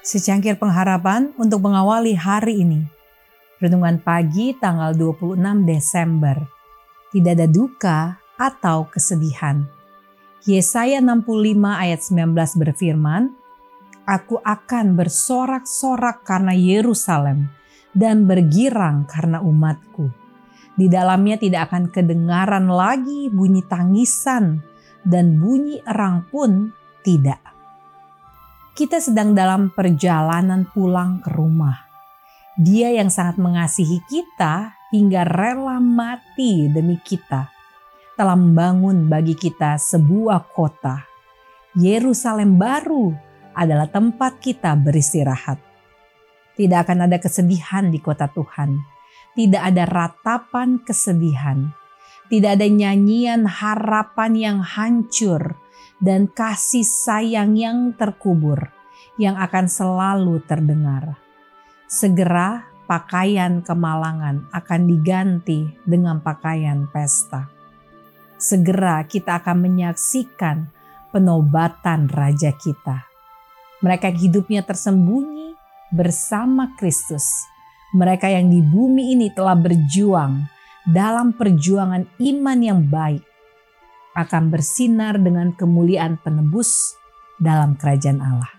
secangkir pengharapan untuk mengawali hari ini. Renungan pagi tanggal 26 Desember. Tidak ada duka atau kesedihan. Yesaya 65 ayat 19 berfirman, Aku akan bersorak-sorak karena Yerusalem dan bergirang karena umatku. Di dalamnya tidak akan kedengaran lagi bunyi tangisan dan bunyi erang pun tidak kita sedang dalam perjalanan pulang ke rumah. Dia yang sangat mengasihi kita hingga rela mati demi kita, telah membangun bagi kita sebuah kota. Yerusalem baru adalah tempat kita beristirahat. Tidak akan ada kesedihan di kota Tuhan. Tidak ada ratapan kesedihan. Tidak ada nyanyian harapan yang hancur dan kasih sayang yang terkubur yang akan selalu terdengar. Segera pakaian kemalangan akan diganti dengan pakaian pesta. Segera kita akan menyaksikan penobatan raja kita. Mereka hidupnya tersembunyi bersama Kristus. Mereka yang di bumi ini telah berjuang dalam perjuangan iman yang baik akan bersinar dengan kemuliaan penebus dalam kerajaan Allah.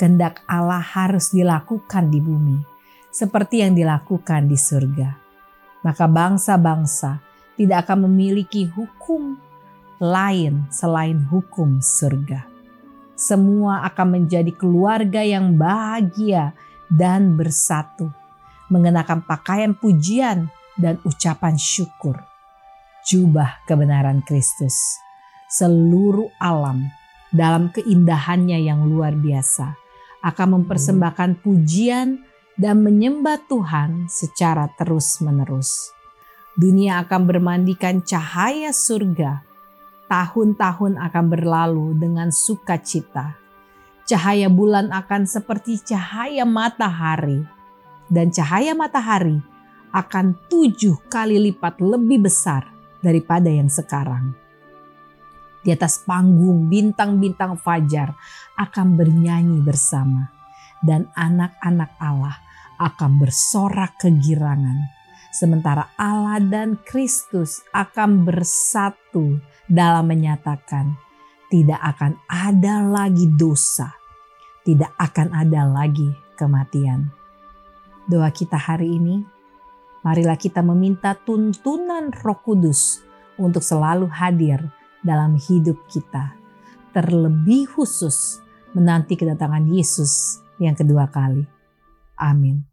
Kehendak Allah harus dilakukan di bumi seperti yang dilakukan di surga. Maka bangsa-bangsa tidak akan memiliki hukum lain selain hukum surga. Semua akan menjadi keluarga yang bahagia dan bersatu, mengenakan pakaian pujian dan ucapan syukur jubah kebenaran Kristus. Seluruh alam dalam keindahannya yang luar biasa akan mempersembahkan pujian dan menyembah Tuhan secara terus-menerus. Dunia akan bermandikan cahaya surga. Tahun-tahun akan berlalu dengan sukacita. Cahaya bulan akan seperti cahaya matahari, dan cahaya matahari akan tujuh kali lipat lebih besar daripada yang sekarang. Di atas panggung bintang-bintang fajar akan bernyanyi bersama dan anak-anak Allah akan bersorak kegirangan. Sementara Allah dan Kristus akan bersatu dalam menyatakan tidak akan ada lagi dosa, tidak akan ada lagi kematian. Doa kita hari ini marilah kita meminta tuntunan Roh Kudus untuk selalu hadir dalam hidup kita, terlebih khusus menanti kedatangan Yesus yang kedua kali. Amin.